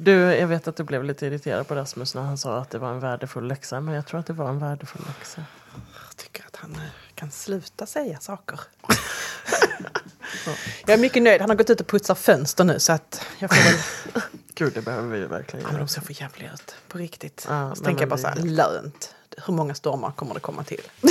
Du, jag vet att du blev lite irriterad på Rasmus när han sa att det var en värdefull läxa. Men jag tror att det var en värdefull läxa. Jag tycker att han eh, kan sluta säga saker. jag är mycket nöjd. Han har gått ut och putsat fönster nu så att jag får väl... Gud, det behöver vi ju verkligen Ja, göra. de ser för jävliga ut. På riktigt. Ja, så tänker jag bara så här, lönt. Hur många stormar kommer det komma till?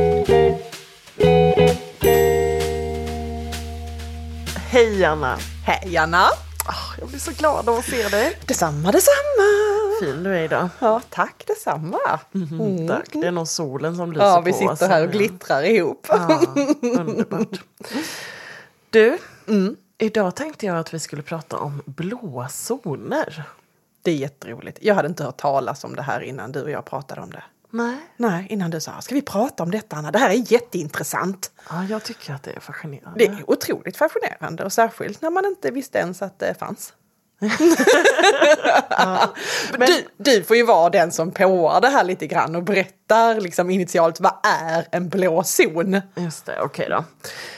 Hej Anna! Hej Anna! Ah, jag blir så glad av att se dig. Detsamma, detsamma! Fin du är idag. Ja, tack detsamma. Mm. Tack, det är nog solen som lyser Ja, på vi oss sitter här och ja. glittrar ihop. Ja, underbart. Du, idag tänkte jag att vi skulle prata om blåa zoner. Det är jätteroligt. Jag hade inte hört talas om det här innan du och jag pratade om det. Nej. Nej, innan du sa, ska vi prata om detta Anna? Det här är jätteintressant. Ja, jag tycker att det är fascinerande. Det är otroligt fascinerande och särskilt när man inte visste ens att det fanns. Men- du, du får ju vara den som påar det här lite grann och berättar liksom initialt vad är en blå zon? Just det, okej då.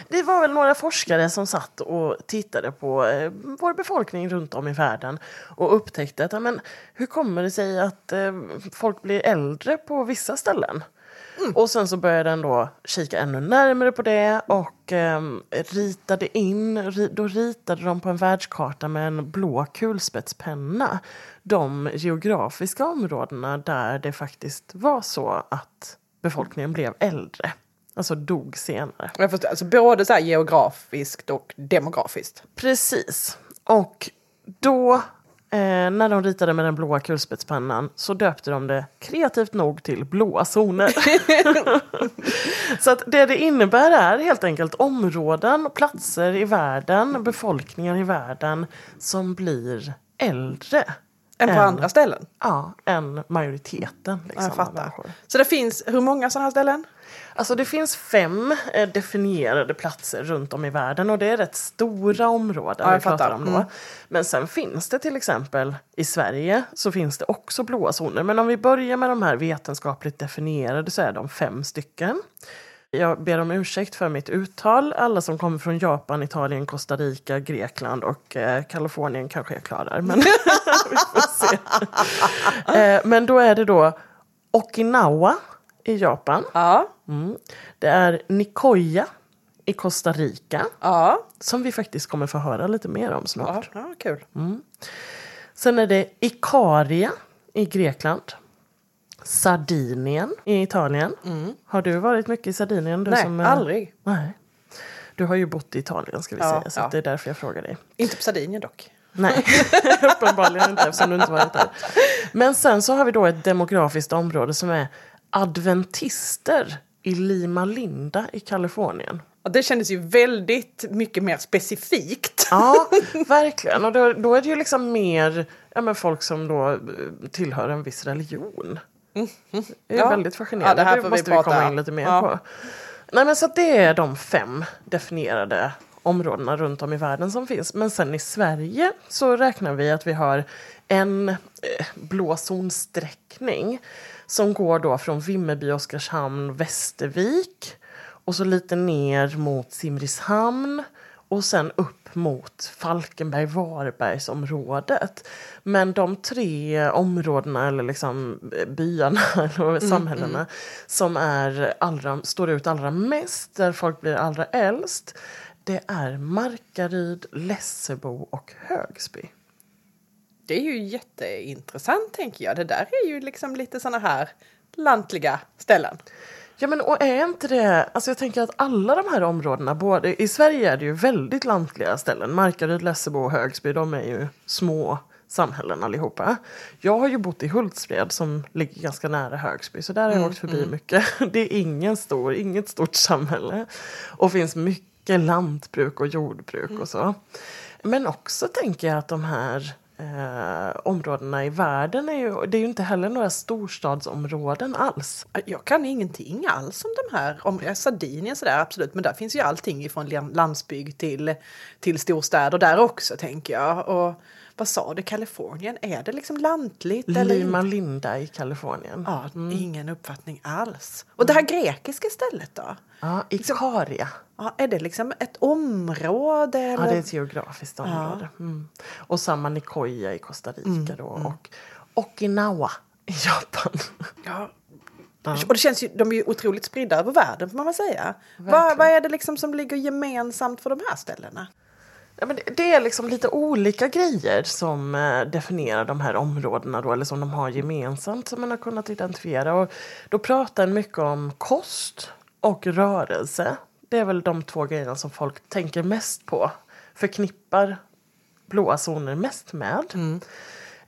Det var väl några forskare som satt och tittade på eh, vår befolkning runt om i världen och upptäckte att ja, men, hur kommer det sig att eh, folk blir äldre på vissa ställen? Och sen så började den då kika ännu närmare på det och eh, ritade in, ri, då ritade de på en världskarta med en blå kulspetspenna de geografiska områdena där det faktiskt var så att befolkningen blev äldre. Alltså dog senare. Jag förstår, alltså både så här geografiskt och demografiskt. Precis. Och då, eh, när de ritade med den blåa kulspetspennan, så döpte de det kreativt nog till blåa zoner. så att det det innebär är helt enkelt områden, platser i världen, befolkningar i världen som blir äldre. Än på än- andra ställen. Ja, än majoriteten. Liksom, Ja, jag fattar. Så det finns hur många sådana här ställen? Alltså det finns fem eh, definierade platser runt om i världen och det är rätt stora områden Ja, vi pratar om då. Mm. Men sen finns det till exempel i Sverige så finns det också blåa zoner. Men om vi börjar med de här vetenskapligt definierade så är de fem stycken. Jag ber om ursäkt för mitt uttal. Alla som kommer från Japan, Italien, Costa Rica, Grekland och eh, Kalifornien kanske jag klarar. Men vi får se. Eh, men då är det då Okinawa i Japan. Ja. Mm. Det är Nicoya i Costa Rica, Ja. som vi faktiskt kommer få höra lite mer om Ja, snart. ja kul. Sen är det Ikaria i Grekland. Sardinien i Italien. Har du varit mycket i Sardinien? Du Nej, som, eh, aldrig. Nej. Du har ju bott i Italien ska vi Ja, säga, så ja. det är därför jag frågar dig. Inte på Sardinien dock. Nej, uppenbarligen inte eftersom du inte varit där. Men sen så har vi då ett demografiskt område som är adventister i Lima Linda i Kalifornien. Ja, det kändes ju väldigt mycket mer specifikt. Ja, verkligen. Och då, då är det ju liksom mer ja, men folk som då eh, tillhör en viss religion. Det är Ja. väldigt fascinerande. Ja, det här får vi måste vi prata komma om. in lite mer Ja. på. Nej, men så det är de fem definierade områdena runt om i världen som finns. Men sen i Sverige så räknar vi att vi har en eh, blå zonsträckning som går då från Vimmerby, Oskarshamn, Västervik och så lite ner mot Simrishamn och sen upp mot Falkenberg, Varbergsområdet. Men de tre områdena eller liksom eh, byarna eller samhällena som är allra, står ut allra mest, där folk blir allra äldst, det är Markaryd, Lessebo och Högsby. Det är ju jätteintressant tänker jag. Det där är ju liksom lite såna här lantliga ställen. Ja men och är inte det, alltså jag tänker att alla de här områdena, både, i Sverige är det ju väldigt lantliga ställen. Markaryd, Lessebo och Högsby, de är ju små samhällen allihopa. Jag har ju bott i Hultsfred som ligger ganska nära Högsby så där har jag åkt förbi mycket. Det är ingen stor, inget stort samhälle och finns mycket lantbruk och jordbruk och så. Men också tänker jag att de här eh, områdena i världen är ju, det är ju inte heller några storstadsområden alls. Jag kan ingenting alls om de här. Om Sardinien sådär absolut, men där finns ju allting ifrån landsbygd till, till storstäder där också tänker jag. Och vad sa du, Kalifornien, är det liksom lantligt? Lima Linda i Kalifornien. Ja, mm. ingen uppfattning alls. Och det här grekiska stället då? Ja, Ikaria. Ja, är det liksom ett område? Eller? Ja, det är ett geografiskt område. Ja. Mm. Och samma Nicoya i Costa Rica mm, då. Mm. Och Okinawa i Japan. Ja. ja. Och det känns ju, de är ju otroligt spridda över världen får man väl säga. Vad, vad är det liksom som ligger gemensamt för de här ställena? Ja, men det är liksom lite olika grejer som eh, definierar de här områdena då, eller som de har gemensamt som man har kunnat identifiera. Och då pratar en mycket om kost och rörelse. Det är väl de två grejerna som folk tänker mest på, förknippar blåa zoner mest med. Mm.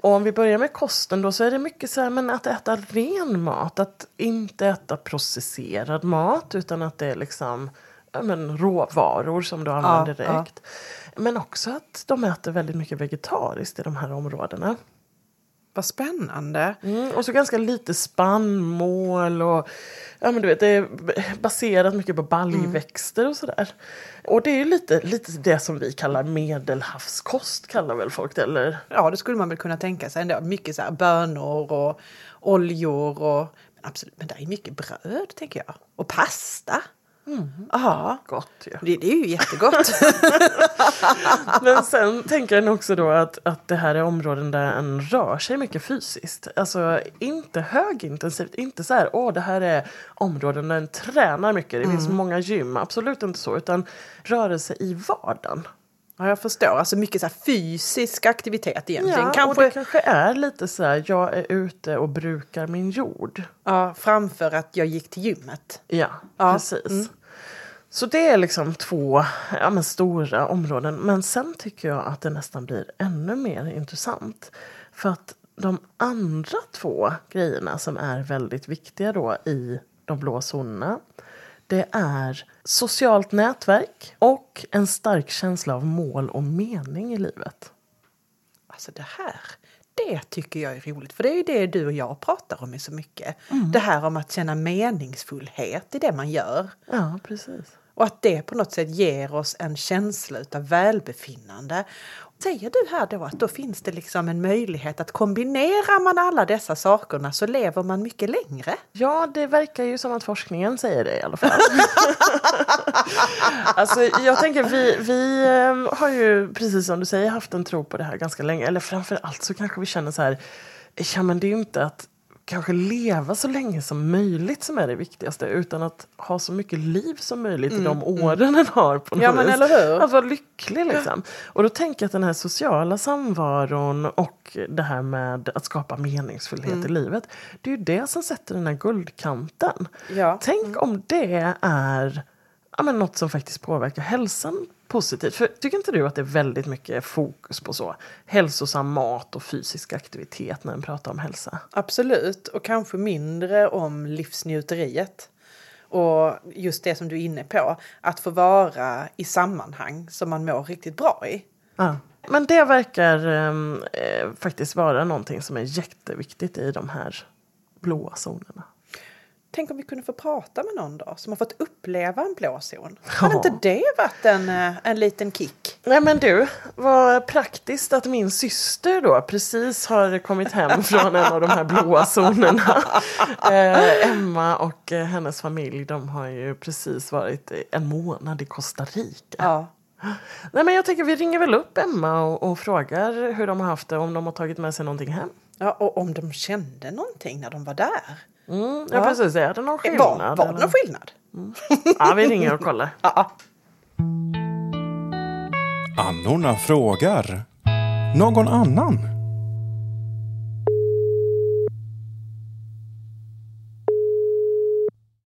Och om vi börjar med kosten då så är det mycket så här, men att äta ren mat, att inte äta processerad mat utan att det är liksom ja, men, råvaror som du använder ja, direkt. Ja. Men också att de äter väldigt mycket vegetariskt i de här områdena. Vad spännande. Mm, och så ganska lite spannmål och ja, men du vet, det är baserat mycket på baljväxter och sådär. Och det är ju lite, lite det som vi kallar medelhavskost kallar väl folk det eller? Ja det skulle man väl kunna tänka sig ändå. Mycket så här bönor och oljor och men absolut, men det är mycket bröd tänker jag. Och pasta. Mm. Aha. Gott. Ja. Det, det, är ju jättegott. Men sen tänker jag också då att, att det här är områden där en rör sig mycket fysiskt. Alltså inte högintensivt, inte så här, åh det här är områden där en tränar mycket, det mm. finns många gym, absolut inte så, utan rörelse i vardagen. Ja, jag förstår. Alltså mycket så fysisk aktivitet egentligen. Ja, kanske... och det kanske är lite så här, jag är ute och brukar min jord. Ja, framför att jag gick till gymmet. Ja, ja. precis. Mm. Så det är liksom två ja, men stora områden. Men sen tycker jag att det nästan blir ännu mer intressant. För att de andra två grejerna som är väldigt viktiga då i de blå zonerna det är socialt nätverk och en stark känsla av mål och mening i livet. Alltså det här, det tycker jag är roligt. För det är ju det du och jag pratar om i så mycket. Mm. Det här om att känna meningsfullhet i det man gör. Ja, precis. Och att det på något sätt ger oss en känsla av välbefinnande. Säger du här då att då finns det liksom en möjlighet att kombinerar man alla dessa sakerna så lever man mycket längre? Ja, det verkar ju som att forskningen säger det i alla fall. alltså, jag tänker vi, vi ehm, har ju precis som du säger haft en tro på det här ganska länge. Eller framför allt så kanske vi känner så här, ja men det är ju inte att kanske leva så länge som möjligt som är det viktigaste utan att ha så mycket liv som möjligt mm, i de mm. åren mm. en har. på något ja, men eller hur? Att vara lycklig liksom. Och då tänker jag att den här sociala samvaron och det här med att skapa meningsfullhet mm. i livet det är ju det som sätter den här guldkanten. Ja. Tänk mm. om det är ja, men något som faktiskt påverkar hälsan positivt. För tycker inte du att det är väldigt mycket fokus på så hälsosam mat och fysisk aktivitet när man pratar om hälsa? Absolut, och kanske mindre om livsnjuteriet. Och just det som du är inne på, att få vara i sammanhang som man mår riktigt bra i. Ja. Men det verkar ehm, eh, faktiskt vara någonting som är jätteviktigt i de här blåa zonerna. Tänk om vi kunde få prata med någon då som har fått uppleva en blå zon. Hade inte det varit en, eh, en liten kick? Nej men du, vad praktiskt att min syster då precis har kommit hem från en av de här blåa zonerna. Eh, Emma och eh, hennes familj de har ju precis varit en månad i Costa Rica. Ja. Nej men jag tänker vi ringer väl upp Emma och, och frågar hur de har haft det, om de har tagit med sig någonting hem. Ja, och om de kände någonting när de var där. Mm, ja, precis. Är det någon skillnad? Var, var det någon skillnad? Mm. Ja, vi ringer och kollar. ja. Annorna frågar. Någon annan?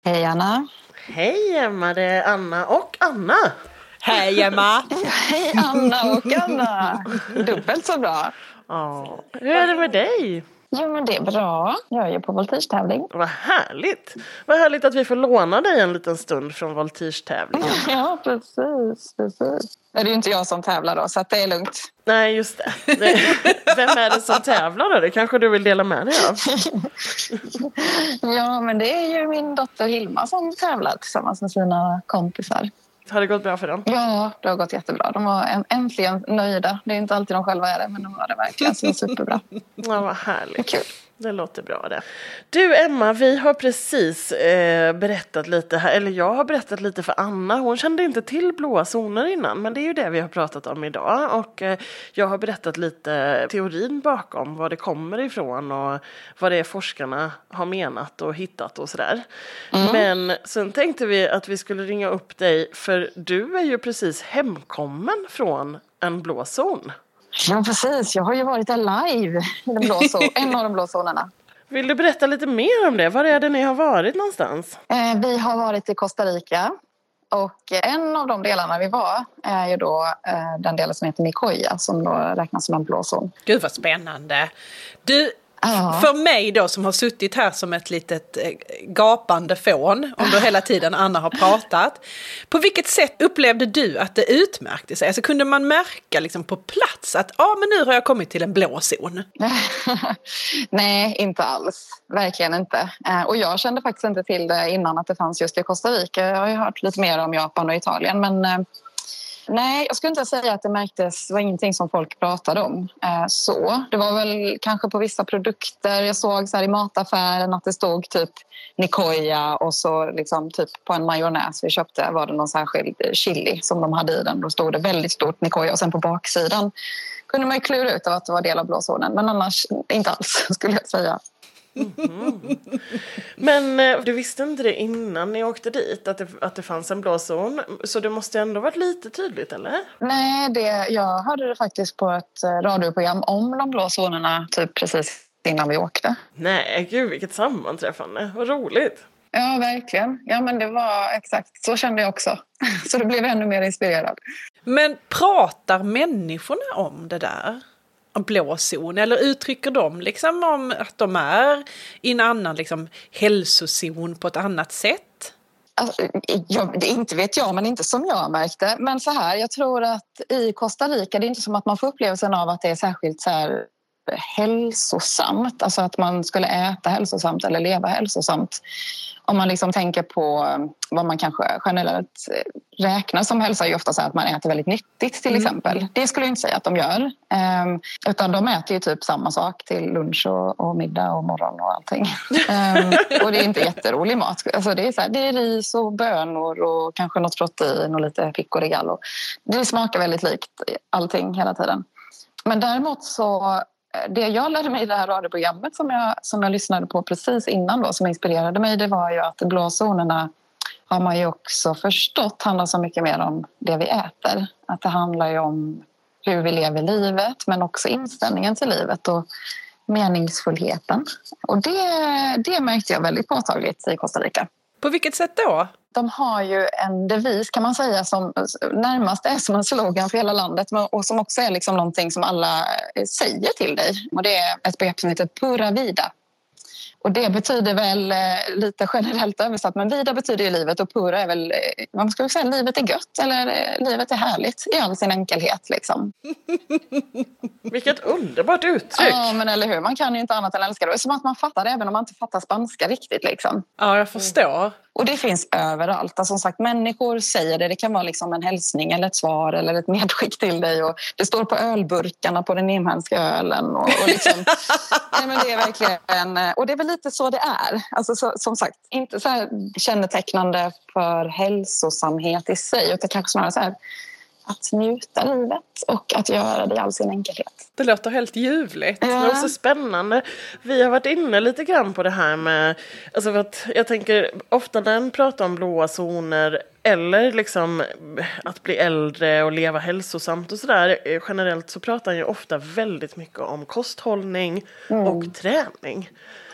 Hej Anna. Hej Emma, det är Anna och Anna. Hej Emma! Hej Anna och Anna! Dubbelt så bra. Ja. Hur är det med dig? Jo men det är bra. Jag är ju på voltigtävling. Vad härligt! Vad härligt att vi får låna dig en liten stund från voltigtävlingen. Ja precis, precis. Det är ju inte jag som tävlar då så att det är lugnt. Nej, just det. det. Vem är det som tävlar då? Det kanske du vill dela med dig av? Ja men det är ju min dotter Hilma som tävlar tillsammans med sina kompisar. Har det gått bra för dem? Ja, det har gått jättebra. De var äntligen nöjda. Det är inte alltid de själva är det, men de var det verkligen. Så superbra. Ja, vad härligt. Kul. Det låter bra det. Du Emma, vi har precis eh, berättat lite här, eller jag har berättat lite för Anna. Hon kände inte till blåa zoner innan, men det är ju det vi har pratat om idag. Och eh, jag har berättat lite teorin bakom, var det kommer ifrån och vad det är forskarna har menat och hittat och sådär. Men sen tänkte vi att vi skulle ringa upp dig, för du är ju precis hemkommen från en blå zon. Ja, precis. Jag har ju varit där live i den blå zon, en av de blå zonerna. Vill du berätta lite mer om det? Var är det ni har varit någonstans? Eh, vi har varit i Costa Rica. Och en av de delarna vi var är ju då eh, den delen som heter Nicoya som då räknas som en blå zon. Gud vad spännande. Du, Ja. för mig då som har suttit här som ett litet eh, gapande fån under hela tiden Anna har pratat. På vilket sätt upplevde du att det utmärkte sig? Alltså kunde man märka liksom på plats att ja, men nu har jag kommit till en blå zon? Nej, inte alls. Verkligen inte. Eh, och jag kände faktiskt inte till det innan att det fanns just i Costa Rica. Jag har ju hört lite mer om Japan och Italien. Men eh, nej, jag skulle inte säga att det märktes. Det var ingenting som folk pratade om. Eh, så. Det var väl kanske på vissa produkter. Jag såg så här i mataffären att det stod typ Nicoya och så liksom typ på en majonnäs vi köpte var det någon särskild chili som de hade i den. Då stod det väldigt stort Nicoya och sen på baksidan kunde man ju klura ut av att det var del av blåzonen. Men annars inte alls skulle jag säga. Men eh, du visste inte det innan ni åkte dit, att det, att det fanns en blå zon? Så det måste ändå varit lite tydligt, eller? Nej, det, jag hörde det faktiskt på ett eh, radioprogram om de blå zonerna typ precis innan vi åkte. Nej, gud vilket sammanträffande. Vad roligt. Ja, verkligen. Ja, men det var exakt så kände jag också. Så det blev ännu mer inspirerad. Men pratar människorna om det där? Blå zon? Eller uttrycker de liksom om att de är i en annan liksom, hälsozon på ett annat sätt? Alltså, jag, inte vet jag, men inte som jag märkte. Men så här, jag tror att i Costa Rica, det är inte som att man får upplevelsen av att det är särskilt så här hälsosamt. Alltså att man skulle äta hälsosamt eller leva hälsosamt. Om man liksom tänker på eh, vad man kanske generellt eh, räknar som hälsa är ju ofta så att man äter väldigt nyttigt till exempel. Det skulle jag inte säga att de gör. Ehm, utan de äter ju typ samma sak till lunch och, och middag och morgon och allting. Ehm, och det är inte jätterolig mat. Alltså det, är så här, det är ris och bönor och kanske något protein och lite pico de gallo. Det smakar väldigt likt allting hela tiden. Men däremot så det jag lärde mig i det här radioprogrammet som jag, som jag lyssnade på precis innan då, som inspirerade mig, det var ju att blåzonerna har man ju också förstått handlar så mycket mer om det vi äter. Att det handlar ju om hur vi lever livet men också inställningen till livet och meningsfullheten. Och det, det märkte jag väldigt påtagligt i Costa Rica. På vilket sätt då? De har ju en devis kan man säga som närmast är som en slogan för hela landet och som också är liksom någonting som alla eh, säger till dig. Och det är ett begrepp som heter pura vida. Och det betyder väl eh, lite generellt översatt, men vida betyder ju livet och pura är väl, eh, vad ska vi säga, livet är gött eller eh, livet är härligt i all sin enkelhet liksom. Vilket underbart uttryck. Ja, men eller hur, man kan ju inte annat än älska det. Som att man fattar det även om man inte fattar spanska riktigt liksom. Ja, jag förstår. Och det finns överallt. Alltså, som sagt, människor säger det. Det kan vara liksom en hälsning eller ett svar eller ett medskick till dig. Och det står på ölburkarna på den inhemska ölen. Och, och liksom, nej, men det är verkligen, och det är väl lite så det är. Alltså, så, som sagt, inte så här kännetecknande för hälsosamhet i sig utan kanske snarare så här att njuta livet och att göra det i all sin enkelhet. Det låter helt ljuvligt. Det är också spännande. Vi har varit inne lite grann på det här med, alltså för att jag tänker ofta när en pratar om blåa zoner eller liksom att bli äldre och leva hälsosamt och sådär. Eh, Generellt så pratar han ju ofta väldigt mycket om kosthållning och träning.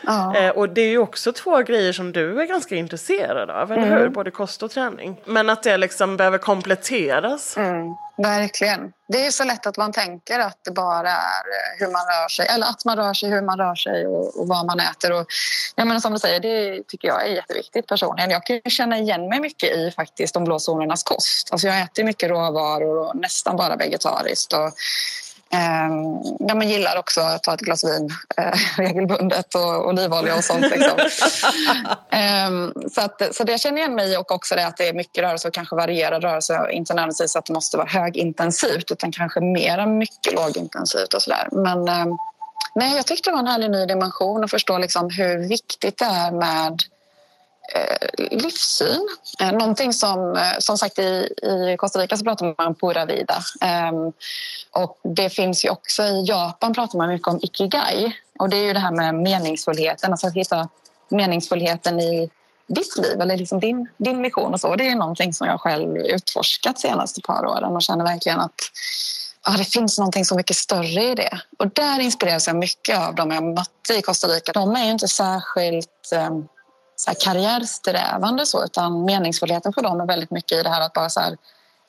Ja. Eh, och det är ju också två grejer som du är ganska intresserad av, eller hur? Både kost och träning. Men att det liksom behöver kompletteras. Mm, verkligen. Det är så lätt att man tänker att det bara är eh, hur man rör sig, eller att man rör sig, hur man rör sig och, och vad man äter. Och, jag menar, som du säger, det tycker jag är jätteviktigt personligen. Jag kan känna igen mig mycket i faktiskt de blå zonernas kost. Alltså jag äter mycket råvaror och nästan bara vegetariskt. Och, ehm, ja, men gillar också att ta ett glas vin eh, regelbundet och olivolja och sånt. Liksom. Ehm, så, att, så det känner jag igen mig i och också det att det är mycket rörelse och kanske varierad rörelse. Inte nödvändigtvis att det måste vara högintensivt utan kanske mera mycket lågintensivt och sådär. Men ehm, nej, jag tyckte det var en härlig ny dimension att förstå liksom hur viktigt det är med Eh, livssyn. Eh, någonting som, eh, som sagt i, i Costa Rica så pratar man om pura vida. Ehm, och det finns ju också i Japan pratar man mycket om ikigai. Och det är ju det här med meningsfullheten, alltså att hitta meningsfullheten i ditt liv eller liksom din, din mission och så. Det är någonting som jag själv utforskat de senaste par åren och känner verkligen att ja, det finns någonting så mycket större i det. Och där inspireras jag mycket av de jag mötte i Costa Rica. De är ju inte särskilt eh, så här karriärsträvande så, utan meningsfullheten för dem är väldigt mycket i det här att bara så här,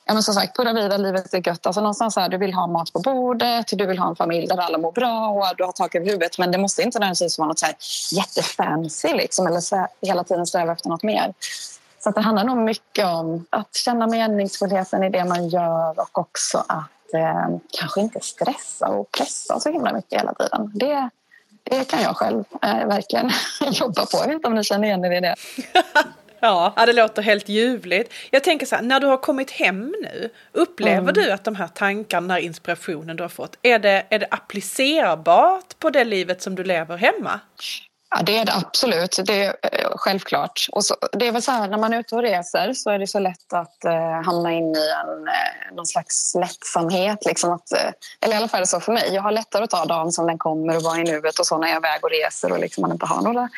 ja men som sagt, pura vida, livet är gött. Alltså någonstans här, du vill ha mat på bordet, du vill ha en familj där alla mår bra och du har tak över huvudet. Men det måste inte nödvändigtvis vara något så här jättefancy liksom, eller så här, hela tiden sträva efter något mer. Så att det handlar nog mycket om att känna meningsfullheten i det man gör och också att eh, kanske inte stressa och pressa så himla mycket hela tiden. Det, det kan jag själv eh, verkligen jobba på. Jag vet inte om ni känner igen er i det. Ja, det låter helt ljuvligt. Jag tänker så här, när du har kommit hem nu, upplever du att de här tankarna, den här inspirationen du har fått, är det, är det applicerbart på det livet som du lever hemma? Ja, det är det absolut. Det är eh, självklart. Och så, det är väl så här, när man är ute och reser så är det så lätt att eh, hamna in i en, eh, någon slags lättsamhet. Liksom att, eh, eller i alla fall är det så för mig. Jag har lättare att ta dagen som den kommer och vara i nuet och så när jag är iväg och reser och liksom man inte har några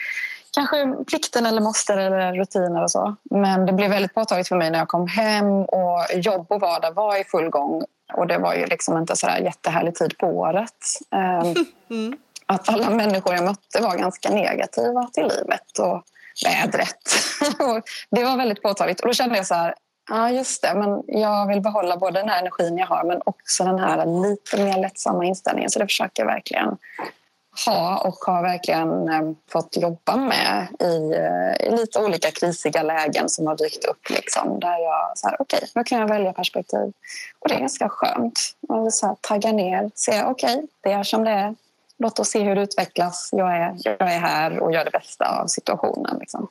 kanske plikten eller måste eller rutiner och så. Men det blev väldigt påtagligt för mig när jag kom hem och jobb och vardag var i full gång. Och det var ju liksom inte så där jättehärlig tid på året. Ehm, mm. Att alla människor jag mötte var ganska negativa till livet och vädret. och det var väldigt påtagligt. Och då kände jag så här, ja just det, men jag vill behålla både den här energin jag har men också den här lite mer lättsamma inställningen. Så det försöker jag verkligen ha och har verkligen eh, fått jobba med i, eh, i lite olika krisiga lägen som har dykt upp. Liksom, där jag så här, okej, okay, nu kan jag välja perspektiv. Och det är ganska skönt. Man vill så här, tagga ner, se okej, okay, det är som det är. Låt oss se hur det utvecklas. Jag är, jag är här och gör det bästa av situationen. Liksom.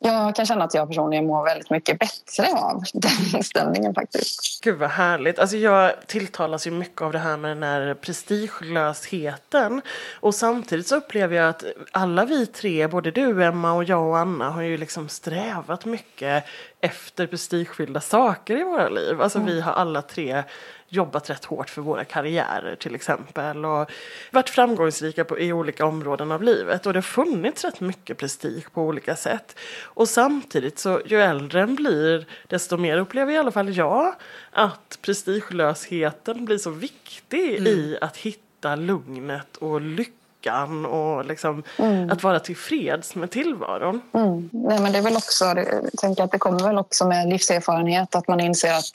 Jag kan känna att jag personligen mår väldigt mycket bättre av den inställningen faktiskt. Gud vad härligt. Alltså jag tilltalas ju mycket av det här med den här prestigelösheten. Och samtidigt så upplever jag att alla vi tre, både du, Emma och jag och Anna, har ju liksom strävat mycket efter prestigefyllda saker i våra liv. Alltså vi har alla tre jobbat rätt hårt för våra karriärer till exempel och varit framgångsrika på, i olika områden av livet och det har funnits rätt mycket prestige på olika sätt. Och samtidigt så ju äldre en blir desto mer upplever i alla fall jag att prestigelösheten blir så viktig i att hitta lugnet och lyckan och liksom att vara tillfreds med tillvaron. Mm. Nej, men det är väl också, jag tänker att det kommer väl också med livserfarenhet att man inser att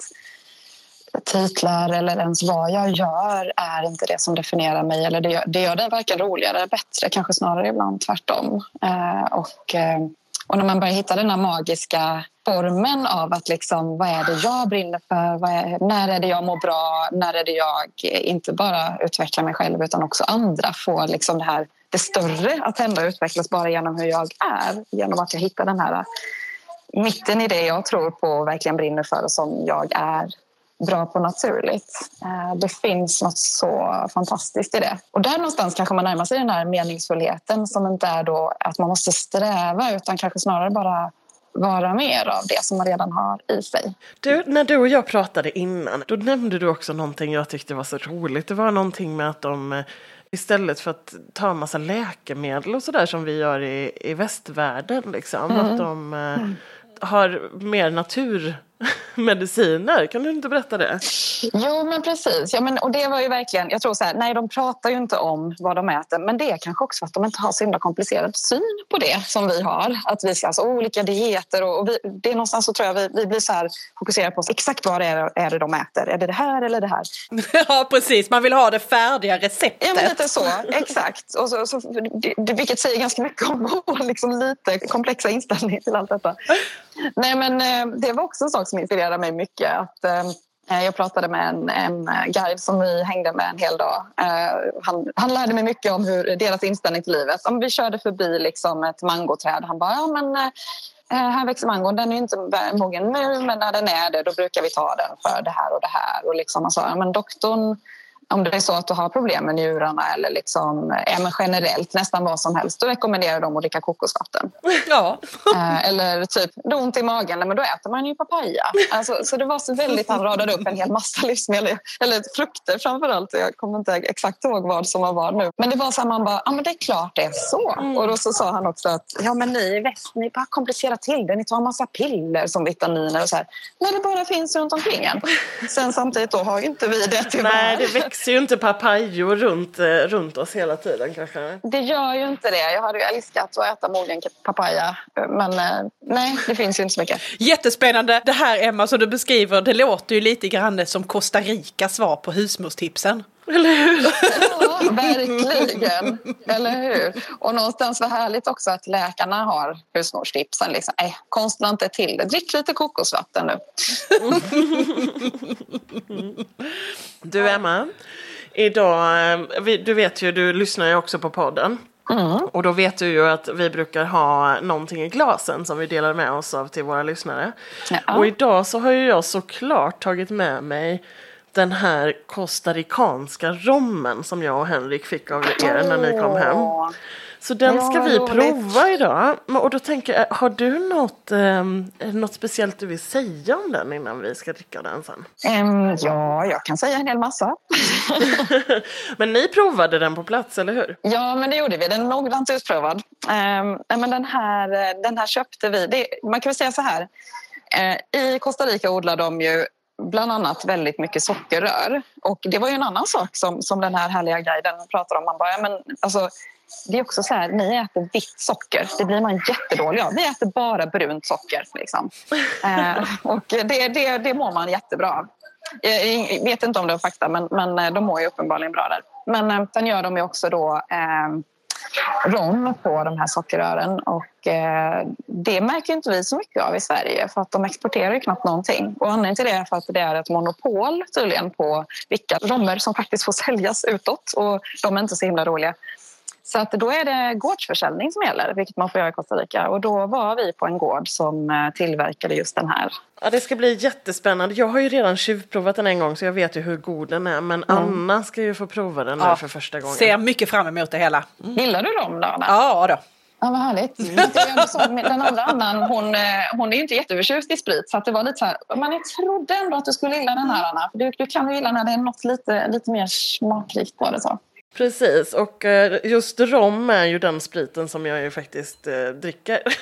titlar eller ens vad jag gör är inte det som definierar mig. Eller det gör, det gör det varken roligare eller bättre, kanske snarare ibland tvärtom. Eh, och, eh, och när man börjar hitta den här magiska formen av att liksom, vad är det jag brinner för? Är, när är det jag mår bra? När är det jag inte bara utvecklar mig själv utan också andra får liksom det här det större att hända och utvecklas bara genom hur jag är. Genom att jag hittar den här eh, mitten i det jag tror på och verkligen brinner för och som jag är bra på naturligt. Eh, det finns något så fantastiskt i det. Och där någonstans kanske man närmar sig den här meningsfullheten som inte är då att man måste sträva utan kanske snarare bara vara mer av det som man redan har i sig. Du, när du och jag pratade innan, då nämnde du också någonting jag tyckte var så roligt. Det var någonting med att de eh, istället för att ta en massa läkemedel och sådär som vi gör i, i västvärlden, liksom, mm. att de, har mer naturmediciner. Kan du inte berätta det? Jo, men precis. Ja, men, och det var ju verkligen, jag tror så här, nej de pratar ju inte om vad de äter men det är kanske också för att de inte har så himla komplicerad syn på det som vi har. Att vi ska alltså olika dieter och, och vi, det är någonstans så tror jag vi, vi blir så här fokuserade på exakt vad det är, är det de äter. Är det det här eller det här? ja, precis. Man vill ha det färdiga receptet. Ja, men lite så. Exakt. Och så, så, vilket säger ganska mycket om vår liksom, lite komplexa inställning till allt detta. Nej, men eh, det var också en sak som inspirerade mig mycket. Att, eh, eh, jag pratade med en, en guide som vi hängde med en hel dag. Han, han lärde mig mycket om hur deras inställning till livet. Om vi körde förbi liksom ett mangoträd. Han bara, ja men här växer mangon. Den är inte mogen nu men när den är det då brukar vi ta den för det här och det här. Och liksom, han sa, ja, men doktorn om det är så att du har problem med njurarna eller liksom, ja, generellt nästan vad som helst, då rekommenderar de att dricka kokosvatten. Ja. Eh, eller typ, du ont i magen, men då äter man ju papaya. Alltså, så det var så väldigt, han radade upp en hel massa livsmedel, eller frukter framför allt. Jag kommer inte exakt ihåg vad som var vad nu. Men det var så här, man bara, ja men det är klart det är så. Och då så sa han också att, ja men ni i väst, ni bara komplicerar till det. Ni tar en massa piller som vitaminer och så här. När det bara finns runt omkring en. Sen samtidigt då har ju inte vi det tyvärr. Nej, det växer ju inte papayor runt, eh, runt oss hela tiden kanske. Det gör ju inte det. Jag hade ju älskat att äta mogen papaya. Men eh, nej, det finns ju inte så mycket. Jättespännande. Det här Emma som du beskriver, det låter ju lite grann som Costa Ricas svar på husmorstipsen. Ja, verkligen. Eller hur? Och någonstans var härligt också att läkarna har husmorstipsen. Liksom. Äh, konstla inte till det. Drick lite kokosvatten nu. Du Emma, idag, eh, du vet ju, du lyssnar ju också på podden. Och då vet du ju att vi brukar ha någonting i glasen som vi delar med oss av till våra lyssnare. Ja. Och idag så har ju jag såklart tagit med mig den här costaricanska rommen som jag och Henrik fick av er när ni kom hem. Så den ska vi prova idag. Och då tänker jag, har du något, det något speciellt du vill säga om den innan vi ska dricka den sen? Ehm, ja, jag kan säga en hel massa. Men ni provade den på plats, eller hur? Ja, men det gjorde vi. Den är noggrant utprovad. Nej, men den, här, eh, den här köpte vi. Det, man kan väl säga så här. Eh, I Costa Rica odlar de ju bland annat väldigt mycket sockerrör. Och det var ju en annan sak som, som den här härliga guiden pratar om. Man bara, ja, men, alltså, det är också så här, ni äter vitt socker. Det blir man jättedålig av. Vi äter bara brunt socker. Liksom. Eh, och det, det, det mår man jättebra av. Jag vet inte om det är fakta, men, men eh, de mår ju uppenbarligen bra där. Men eh, sen gör de ju också då eh, rom på de här sockerrören och eh, det märker inte vi så mycket av i Sverige för att de exporterar ju knappt någonting. Och anledningen till det är för att det är ett monopol tydligen på vilka romer som faktiskt får säljas utåt och de är inte så himla roliga. Så att då är det gårdsförsäljning som gäller, vilket man får göra i Costa Rica. Och då var vi på en gård som eh, tillverkade just den här. Ja, det ska bli jättespännande. Jag har ju redan tjuvprovat den en gång så jag vet ju hur god den är. Men Anna ska ju få prova den nu Ja. för första gången. Ser mycket fram emot det hela. Gillar du rom då? Anna? Ja då. Ja, vad härligt. Den andra Annan, hon, eh, hon är ju inte jätteförtjust i sprit. Så att det var lite så här, men jag trodde ändå att du skulle gilla den här Anna. För Du, du kan ju gilla när det är något lite, lite mer smakrikt på det. Så. Precis, och eh, just rom är ju den spriten som jag ju faktiskt eh, dricker.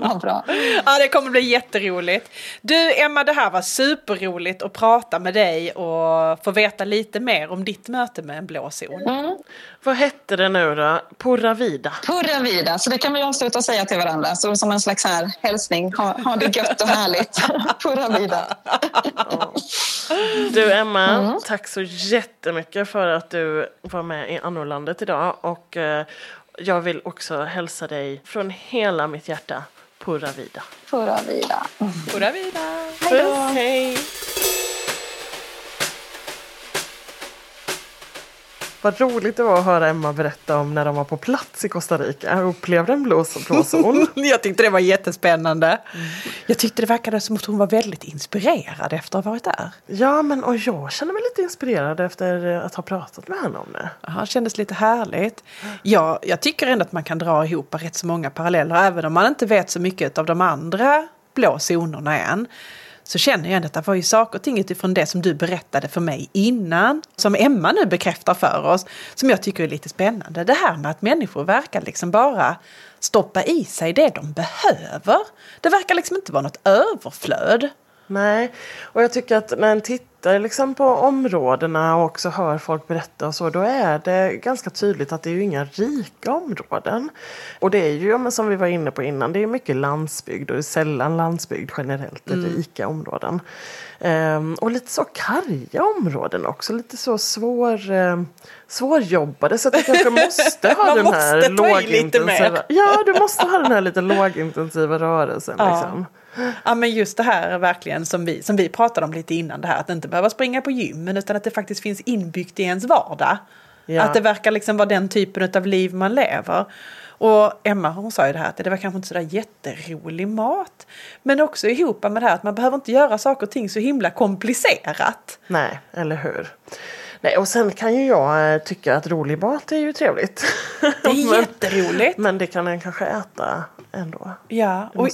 Ja, bra. Ja, det kommer bli jätteroligt. Du Emma, det här var superroligt att prata med dig och få veta lite mer om ditt möte med en blå zon. Mm. Vad hette det nu då? Purra vida. Purra vida, så det kan vi avsluta och säga till varandra. Så som en slags här hälsning. Ha, ha det gött och härligt. Purra vida. Du Emma, Mm. tack så jättemycket för att du var med i Annorlandet idag. Och eh, jag vill också hälsa dig från hela mitt hjärta. Purra vida. Purra vida. Purra vida! Hej! Vad roligt det var att höra Emma berätta om när de var på plats i Costa Rica och upplevde en blå blå zon. Jag tyckte det var jättespännande. Jag tyckte det verkade som att hon var väldigt inspirerad efter att ha varit där. Ja, men och jag känner mig lite inspirerad efter att ha pratat med henne om det. Ja, det kändes lite härligt. Ja, jag tycker ändå att man kan dra ihop rätt så många paralleller även om man inte vet så mycket av de andra blå zonerna än så känner jag ändå att det var ju saker och ting utifrån det som du berättade för mig innan, som Emma nu bekräftar för oss, som jag tycker är lite spännande. Det här med att människor verkar liksom bara stoppa i sig det de behöver. Det verkar liksom inte vara något överflöd. Nej, och jag tycker att när en tittar liksom på områdena och också hör folk berätta och så, då är det ganska tydligt att det är ju inga rika områden. Och det är ju, men som vi var inne på innan, det är mycket landsbygd och det är sällan landsbygd generellt är rika områden. Ehm, och lite så karga områden också, lite så svår, eh, svårjobbade så att du kanske måste ha den här lågintensiva... Ja, du måste ha den här lite lågintensiva rörelsen. Ja. Liksom. Ja men just det här är verkligen som vi, som vi pratade om lite innan det här att inte behöva springa på gymmen utan att det faktiskt finns inbyggt i ens vardag. Ja. Att det verkar liksom vara den typen av liv man lever. Och Emma hon sa ju det här att det var kanske inte sådär jätterolig mat. Men också ihop med det här att man behöver inte göra saker och ting så himla komplicerat. Nej, eller hur? Nej, och sen kan ju jag eh, tycka att rolig mat är ju trevligt. Det är men, jätteroligt. men det kan en kanske äta ändå. Ja, och,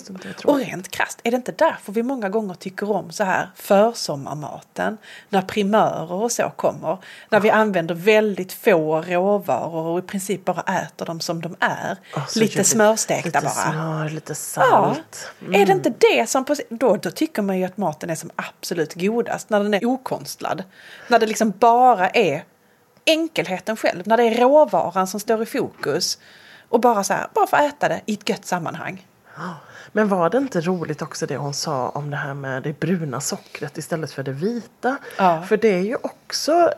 och rent krasst, är det inte därför vi många gånger tycker om så här försommarmaten? När primörer och så kommer. När vi använder väldigt få råvaror och i princip bara äter dem som de är. Så lite vi smörstekta lite bara. smör, lite Ja, salt. är det inte det som... På, då, då tycker man ju att maten är som absolut godast. När den är okonstlad. När det liksom bara är enkelheten själv. När det är råvaran som står i fokus. Och bara så här, bara få äta det i ett gött sammanhang. Men var det inte roligt också det hon sa om det här med det bruna sockret istället för det vita? Ja. För det är ju också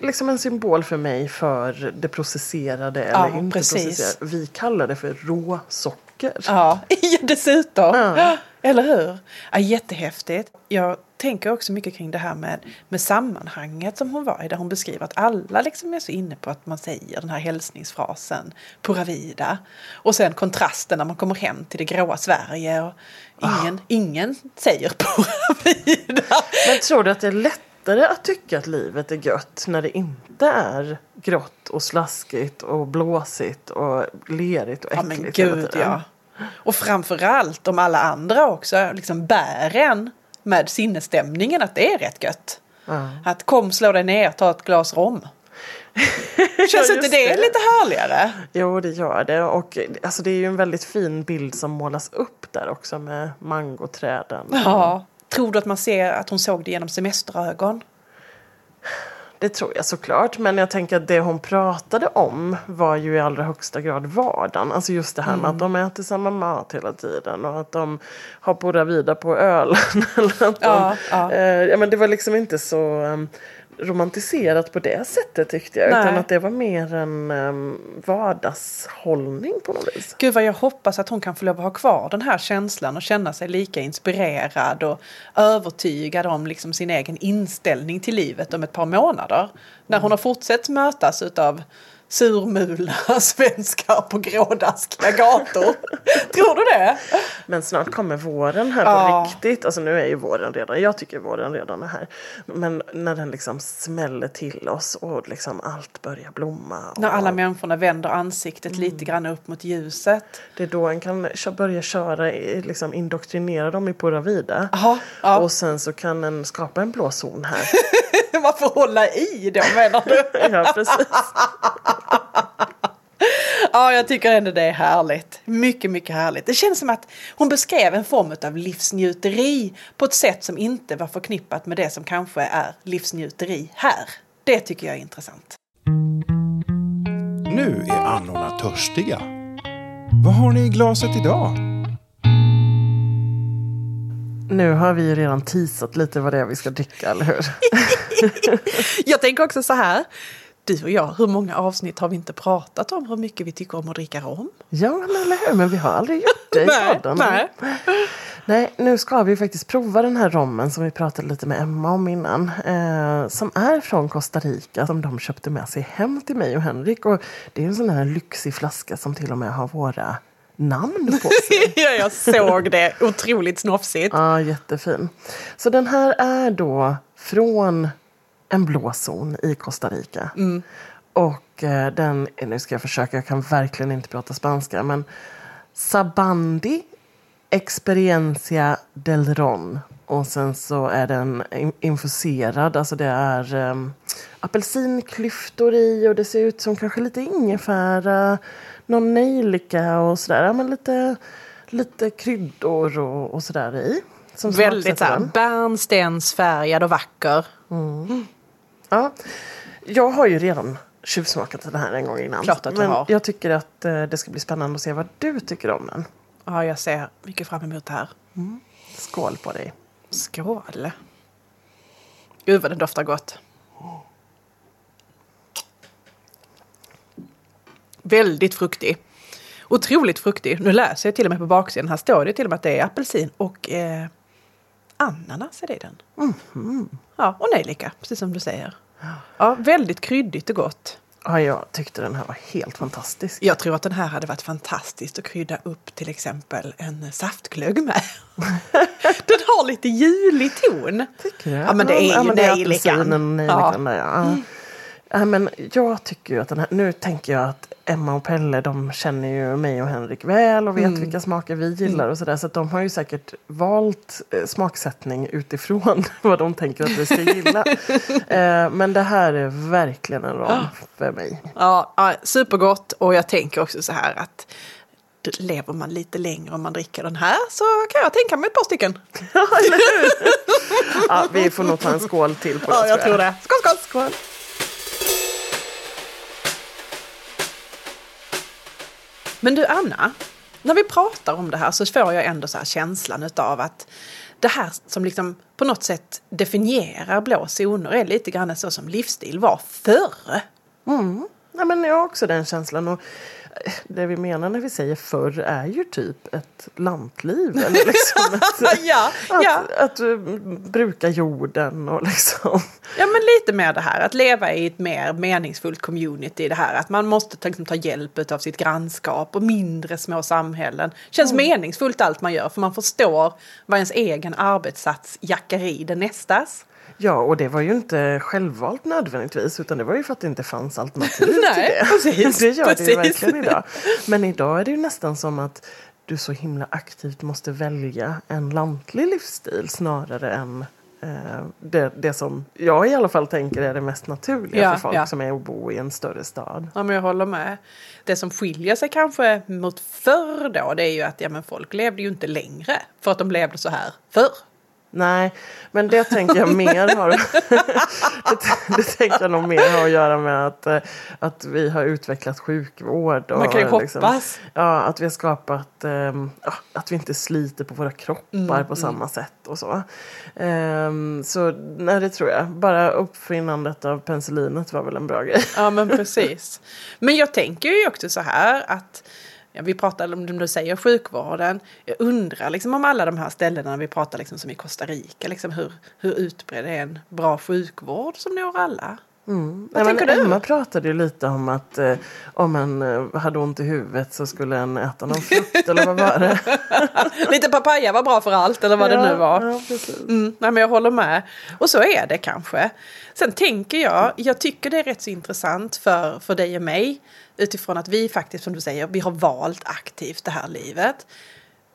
liksom en symbol för mig för det processerade Ja, eller inte precis. processerade. Vi kallar det för råsocker. Ja, ja dessutom. Ja. Eller hur? Ja, jättehäftigt. Jag tänker också mycket kring det här med, med sammanhanget som hon var i. Där hon beskriver att alla liksom är så inne på att man säger den här hälsningsfrasen Pura vida. Och sen kontrasten när man kommer hem till det gråa Sverige. Och ingen, ingen säger Pura vida. Men tror du att det är lättare att tycka att livet är gött när det inte är grått och slaskigt och blåsigt och lerigt och Ja äckligt men hela gud ja. Och framförallt om alla andra också liksom bär en med sinnesstämningen att det är rätt gött. Ja. Att kom slå dig ner, ta ett glas rom. Känns Ja, inte det, det. lite härligare? Jo, det gör det. Och alltså, det är ju en väldigt fin bild som målas upp där också med mangoträden. Ja. Tror du att man ser att hon såg det genom semesterögon? Det tror jag såklart. Men jag tänker att det hon pratade om var ju i allra högsta grad vardagen. Alltså just det här med Mm. att de äter samma mat hela tiden och att de har Pura Vida på ölen. Eller att Ja, de, ja. Eh, ja, men det var liksom inte så um, romantiserat på det sättet tyckte jag. Nej. Utan att det var mer en um, vardagshållning på något vis. Gud vad jag hoppas att hon kan få lov att ha kvar den här känslan och känna sig lika inspirerad och övertygad om liksom sin egen inställning till livet om ett par månader. När hon har fortsatt mötas utav surmula svenskar på grådaskiga gator. Tror du det? Men snart kommer våren här på Ja. riktigt. Alltså nu är ju våren redan. Jag tycker våren redan är här. Men när den liksom smäller till oss och liksom allt börjar blomma. Och När alla människorna vänder ansiktet lite grann upp mot ljuset. Det är då en kan börja köra, liksom indoktrinera dem i Pura Vida. Aha, ja. Och sen så kan en skapa en blå zon här. Man får hålla i då menar du? ja, precis. Ja, jag tycker ändå det är härligt. Mycket, mycket härligt. Det känns som att hon beskrev en form av livsnjuteri på ett sätt som inte var förknippat med det som kanske är livsnjuteri här. Det tycker jag är intressant. Nu är annorna törstiga. Vad har ni i glaset idag? Nu har vi ju redan teasat lite vad det är vi ska dricka, eller hur? Jag tänker också så här. Du och jag, hur många avsnitt har vi inte pratat om hur mycket vi tycker om att dricka rom? Ja, men eller hur? Men vi har aldrig gjort det i podden. nej. Nej, nu ska vi faktiskt prova den här rommen som vi pratade lite med Emma om innan. Eh, som är från Costa Rica som de köpte med sig hem till mig och Henrik. Och det är en sån här lyxig flaska som till och med har våra namn på sig. ja, jag såg det. Otroligt snofsigt. Ja, jättefin. Så den här är då från en blå zon i Costa Rica. Och eh, den, nu ska jag försöka, jag kan verkligen inte prata spanska, men Sabandi Experiencia del Ron och sen så är den in- infuserad, alltså det är um, apelsinklyftor i och det ser ut som kanske lite ingefära, någon nejlika och sådär. Ja, men lite, lite kryddor och, och sådär i. Väldigt så bärnstensfärgad och vacker. Ja, jag har ju redan tjuvsmakat den här en gång innan. Klart att du men har. jag tycker att eh, det ska bli spännande att se vad du tycker om den. Ja, jag ser mycket fram emot det här. Skål på dig. Skål! Gud vad den doftar gott. Väldigt fruktig. Otroligt fruktig. Nu läser jag till och med på baksidan. Här står det till och med att det är apelsin och eh, ananas är det i den. Ja, och nejlika, precis som du säger. Ja, väldigt kryddigt och gott. Ja, jag tyckte den här var helt fantastisk. Jag tror att den här hade varit fantastiskt att krydda upp till exempel en saftglögg med. den har lite julig ton. Tycker du? Ja, men det är ju ja, det är nejlikan. nejlikan Ja. Ja. Ja, men jag tycker ju att den här, nu tänker jag att Emma och Pelle de känner ju mig och Henrik väl och vet Mm. vilka smaker vi gillar och sådär. Så att de har ju säkert valt eh, smaksättning utifrån vad de tänker att vi ska gilla. eh, men det här är verkligen en ram för mig. Ja, ja, supergott och jag tänker också så här att lever man lite längre om man dricker den här så kan jag tänka mig ett par stycken. Ja, vi får nog ta en skål till på det Ja, jag tror det. Skål, skål! Skål. Men du Anna, när vi pratar om det här så får jag ändå så här känslan utav att det här som liksom på något sätt definierar blå zoner är lite grann så som livsstil var förr. Mm. Ja, men jag har också den känslan. Och det vi menar när vi säger förr är ju typ ett lantliv. Eller liksom ett, Ja, att, ja. att uh, bruka jorden och liksom. Ja men lite mer det här att leva i ett mer meningsfullt community. Det här att man måste ta, liksom, ta hjälp av sitt grannskap och mindre små samhällen. Känns meningsfullt allt man gör för man förstår vad ens egen arbetssats jackar i det nästas. Ja, och det var ju inte självvalt nödvändigtvis utan det var ju för att det inte fanns alternativ Nej, till det. precis, det gör det ju precis. verkligen idag. Men idag är det ju nästan som att du så himla aktivt måste välja en lantlig livsstil snarare än eh, det, det som jag i alla fall tänker är det mest naturliga Ja, för folk ja. som är att bo i en större stad. Ja men jag håller med. Det som skiljer sig kanske mot förr då det är ju att ja, men folk levde ju inte längre för att de levde så här förr. Nej, men det tänker jag mer har det, det tänker jag nog mer har att göra med att, eh, att vi har utvecklat sjukvård. Och Man kan ju liksom, hoppas. Ja, att vi har skapat ja, att vi inte sliter på våra kroppar Mm, på samma sätt och så. Ehm, så nej, det tror jag. Bara uppfinnandet av penicillinet var väl en bra grej. Ja men precis. Men jag tänker ju också så här att vi pratar om du säger sjukvården. Jag undrar liksom om alla de här ställena vi pratar liksom som i Costa Rica. Liksom hur, hur utbredd är en bra sjukvård som når alla? Nej, Vad men tänker du? Emma pratade ju lite om att eh, om en eh, hade ont i huvudet så skulle en äta någon frukt eller vad var det? Lite papaya var bra för allt eller vad det nu var. Ja. Mm, nej, men jag håller med. Och så är det kanske. Sen tänker jag, jag tycker det är rätt så intressant för, för dig och mig utifrån att vi faktiskt, som du säger, vi har valt aktivt det här livet.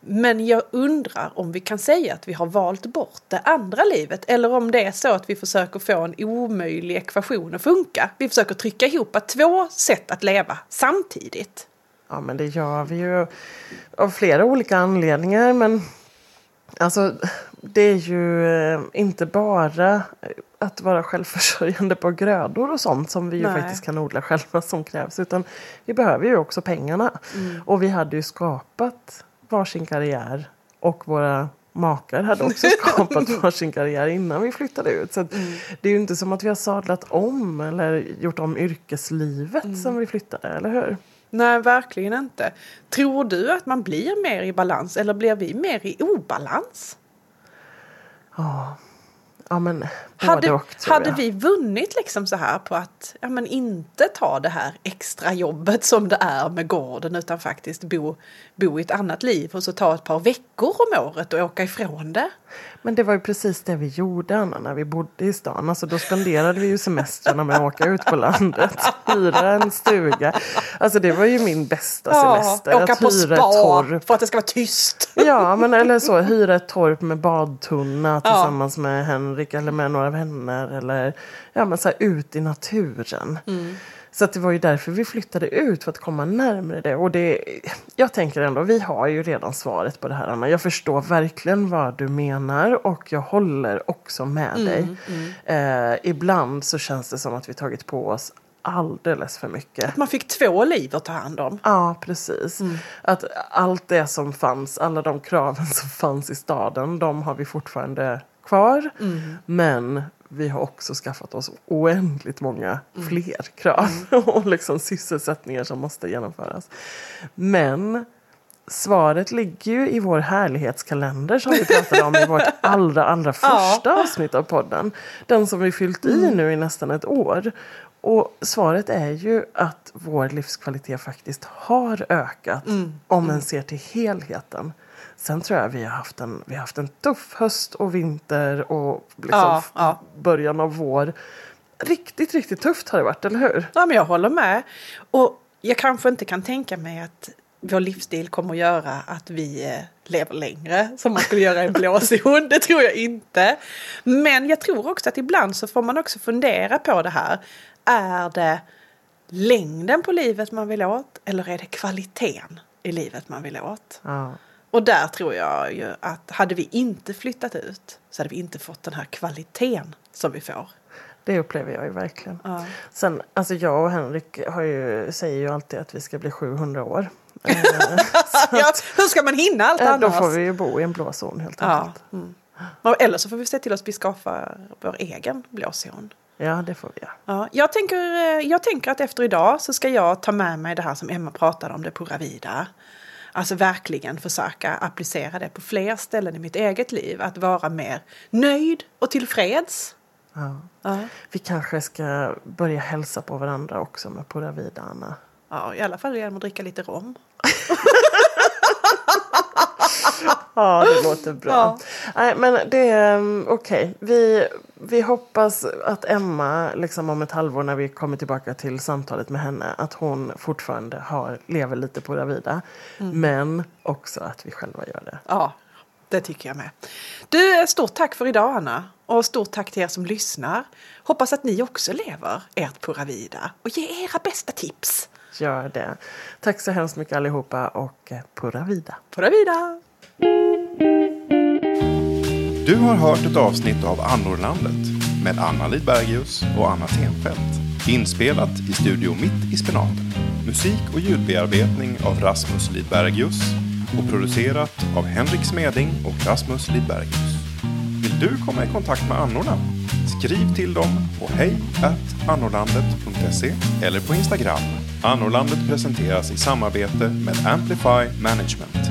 Men jag undrar om vi kan säga att vi har valt bort det andra livet eller om det är så att vi försöker få en omöjlig ekvation att funka. Vi försöker trycka ihop två sätt att leva samtidigt. Ja, men det gör vi ju av flera olika anledningar. Men alltså, det är ju eh, inte bara att vara självförsörjande på grödor och sånt som vi ju Nej. faktiskt kan odla själva som krävs. Utan vi behöver ju också pengarna. Mm. Och vi hade ju skapat varsin karriär och våra makar hade också skapat varsin karriär innan vi flyttade ut. Så Mm. det är ju inte som att vi har sadlat om eller gjort om yrkeslivet Mm. som vi flyttade, eller hur? Nej, verkligen inte. Tror du att man blir mer i balans eller blir vi mer i obalans? Ja, men både Hade, och hade vi vunnit liksom så här på att ja, men inte ta det här extra jobbet som det är med gården utan faktiskt bo, bo i ett annat liv och så ta ett par veckor om året och åka ifrån det? Men det var ju precis det vi gjorde Anna, när vi bodde i stan. Alltså, då spenderade vi ju semestrarna med att åka ut på landet. Hyra en stuga. Alltså det var ju min bästa semester. åka att på hyra spa torp. för att det ska vara tyst. Ja, men eller så. Hyra ett torp med badtunna tillsammans med Henrik eller med några vänner. Eller ja, men så här, ut i naturen. Så att det var ju därför vi flyttade ut, för att komma närmare det. Och det, jag tänker ändå, vi har ju redan svaret på det här Anna. Jag förstår verkligen vad du menar och jag håller också med dig. Eh, ibland så känns det som att vi tagit på oss alldeles för mycket. Man fick två liv att ta hand om. Ja, precis. Att allt det som fanns, alla de kraven som fanns i staden, de har vi fortfarande kvar. Men vi har också skaffat oss oändligt många fler krav och liksom sysselsättningar som måste genomföras. Men svaret ligger ju i vår härlighetskalender som vi pratade om i vårt allra, allra första avsnitt av podden. Den som vi fyllt i nu i nästan ett år. Och svaret är ju att vår livskvalitet faktiskt har ökat om man ser till helheten. Sen tror jag vi har haft en, vi har haft en tuff höst och vinter och liksom Ja, ja. början av vår. Riktigt, riktigt tufft har det varit, eller hur? Ja, men jag håller med. Och jag kanske inte kan tänka mig att vår livsstil kommer att göra att vi eh, lever längre som man skulle göra en blåzon. Det tror jag inte. Men jag tror också att ibland så får man också fundera på det här. Är det längden på livet man vill åt eller är det kvaliteten i livet man vill åt? Ja. Och där tror jag ju att hade vi inte flyttat ut så hade vi inte fått den här kvaliteten som vi får. Det upplever jag ju verkligen. Ja. Sen, alltså jag och Henrik har ju, säger ju alltid att vi ska bli 700 år. Eh, Ja, hur ska man hinna allt eh, då annars? får vi ju bo i en blå zon helt Ja. enkelt. Mm. Eller så får vi se till att vi skaffar vår egen blåzon. Ja, det får vi göra. Ja, jag, tänker, eh, jag tänker att efter idag så ska jag ta med mig det här som Emma pratade om, det pura vida. Alltså verkligen försöka applicera det på fler ställen i mitt eget liv. Att vara mer nöjd och tillfreds. Ja. Ja, Vi kanske ska börja hälsa på varandra också med Pura Vida, Anna. ja i alla fall genom att dricka lite rom. Ja, det låter bra. Ja. Nej, men det är um, okej. Vi, vi hoppas att Emma, liksom om ett halvår när vi kommer tillbaka till samtalet med henne, att hon fortfarande har, lever lite på vida. Mm. Men också att vi själva gör det. Ja, det tycker jag med. Du, stort tack för idag Anna. Och stort tack till er som lyssnar. Hoppas att ni också lever ert pura vida. Och ge era bästa tips. Gör det. Tack så hemskt mycket allihopa och eh, Pura Vida. Pura vida! Du har hört ett avsnitt av Annorlandet med Anna Lidbergius och Anna Tenfelt. Inspelat i Studio Mitt i Spenaten. Musik och ljudbearbetning av Rasmus Lidbergius och producerat av Henrik Smeding och Rasmus Lidbergius. Vill du komma i kontakt med annorna? Skriv till dem på hej annorlandet.se eller på Instagram. Annorlandet presenteras i samarbete med Amplify Management.